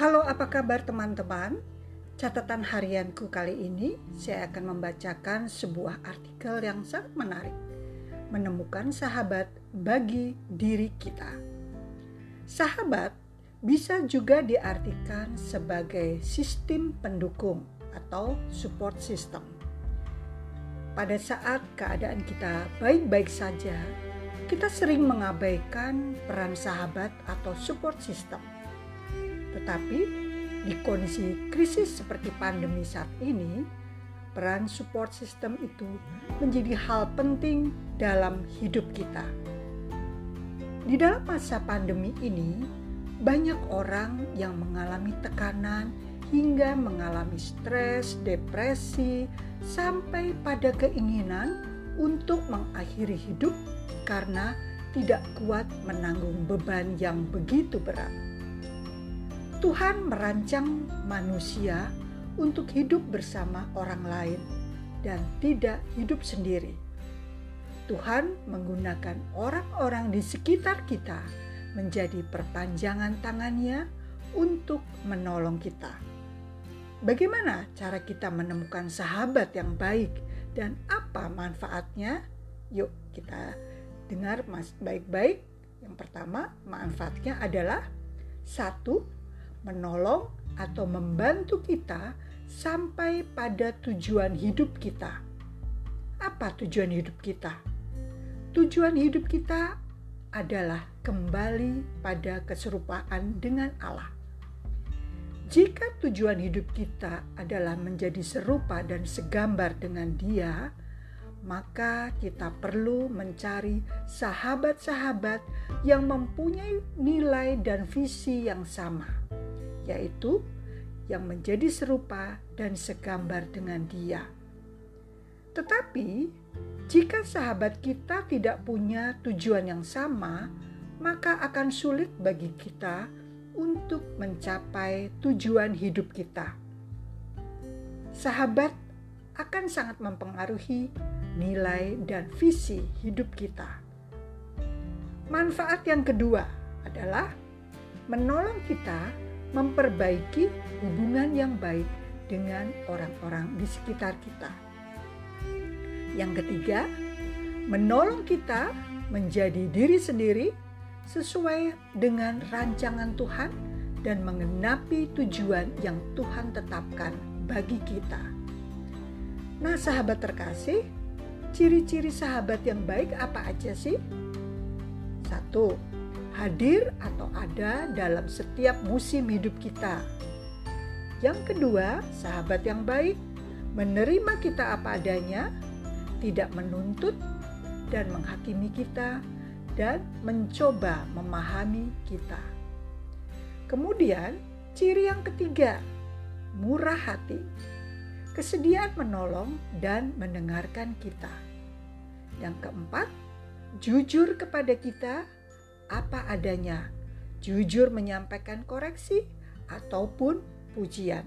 Halo, apa kabar teman-teman? Catatan harianku kali ini saya akan membacakan sebuah artikel yang sangat menarik. Menemukan sahabat bagi diri kita. Sahabat bisa juga diartikan sebagai sistem pendukung atau support system. Pada saat keadaan kita baik-baik saja, kita sering mengabaikan peran sahabat atau support system tetapi di kondisi krisis seperti pandemi saat ini, peran support system itu menjadi hal penting dalam hidup kita. Di dalam masa pandemi ini, banyak orang yang mengalami tekanan hingga mengalami stres, depresi, sampai pada keinginan untuk mengakhiri hidup karena tidak kuat menanggung beban yang begitu berat. Tuhan merancang manusia untuk hidup bersama orang lain dan tidak hidup sendiri. Tuhan menggunakan orang-orang di sekitar kita menjadi perpanjangan tangannya untuk menolong kita. Bagaimana cara kita menemukan sahabat yang baik dan apa manfaatnya? Yuk kita dengar baik-baik. Yang pertama, manfaatnya adalah satu, menolong atau membantu kita sampai pada tujuan hidup kita. Apa tujuan hidup kita? Tujuan hidup kita adalah kembali pada keserupaan dengan Allah. Jika tujuan hidup kita adalah menjadi serupa dan segambar dengan Dia, maka kita perlu mencari sahabat-sahabat yang mempunyai nilai dan visi yang sama yaitu yang menjadi serupa dan segambar dengan Dia. Tetapi, jika sahabat kita tidak punya tujuan yang sama, maka akan sulit bagi kita untuk mencapai tujuan hidup kita. Sahabat akan sangat mempengaruhi nilai dan visi hidup kita. Manfaat yang kedua adalah menolong kita memperbaiki hubungan yang baik dengan orang-orang di sekitar kita. Yang ketiga, menolong kita menjadi diri sendiri sesuai dengan rancangan Tuhan dan mengenapi tujuan yang Tuhan tetapkan bagi kita. Nah, sahabat terkasih, ciri-ciri sahabat yang baik apa aja sih? Satu, hadir ada dalam setiap musim hidup kita. Yang kedua, sahabat yang baik menerima kita apa adanya, tidak menuntut dan menghakimi kita, dan mencoba memahami kita. Kemudian, ciri yang ketiga, murah hati, kesediaan menolong dan mendengarkan kita. Yang keempat, jujur kepada kita apa adanya, jujur menyampaikan koreksi ataupun pujian.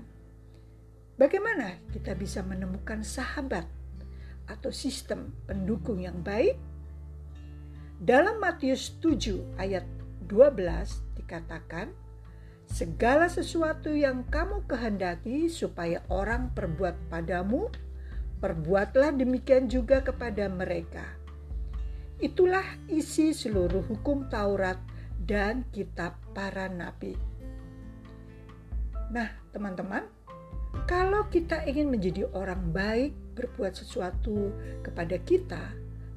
Bagaimana kita bisa menemukan sahabat atau sistem pendukung yang baik? Dalam Matius 7 ayat 12 dikatakan, segala sesuatu yang kamu kehendaki supaya orang perbuat padamu, perbuatlah demikian juga kepada mereka Itulah isi seluruh hukum Taurat dan kitab para nabi. Nah, teman-teman, kalau kita ingin menjadi orang baik, berbuat sesuatu kepada kita,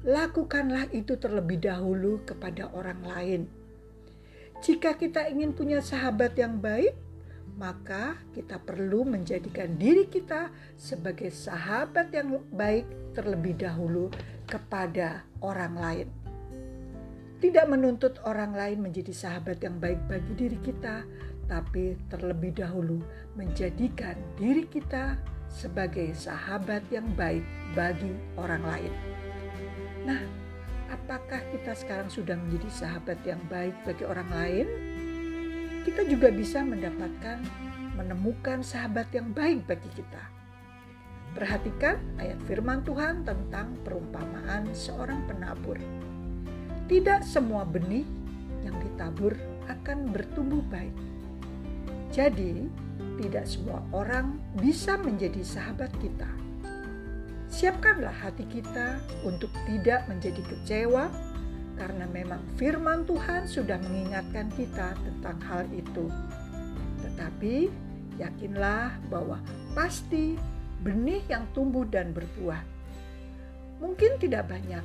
lakukanlah itu terlebih dahulu kepada orang lain. Jika kita ingin punya sahabat yang baik, maka kita perlu menjadikan diri kita sebagai sahabat yang baik terlebih dahulu kepada orang lain. Tidak menuntut orang lain menjadi sahabat yang baik bagi diri kita, tapi terlebih dahulu menjadikan diri kita sebagai sahabat yang baik bagi orang lain. Nah, apakah kita sekarang sudah menjadi sahabat yang baik bagi orang lain? Kita juga bisa mendapatkan, menemukan sahabat yang baik bagi kita Perhatikan ayat firman Tuhan tentang perumpamaan seorang penabur. Tidak semua benih yang ditabur akan bertumbuh baik. Jadi, tidak semua orang bisa menjadi sahabat kita. Siapkanlah hati kita untuk tidak menjadi kecewa, karena memang firman Tuhan sudah mengingatkan kita tentang hal itu. Tetapi yakinlah bahwa pasti benih yang tumbuh dan berbuah. Mungkin tidak banyak,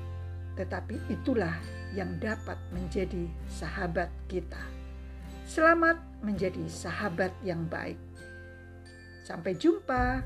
tetapi itulah yang dapat menjadi sahabat kita. Selamat menjadi sahabat yang baik. Sampai jumpa.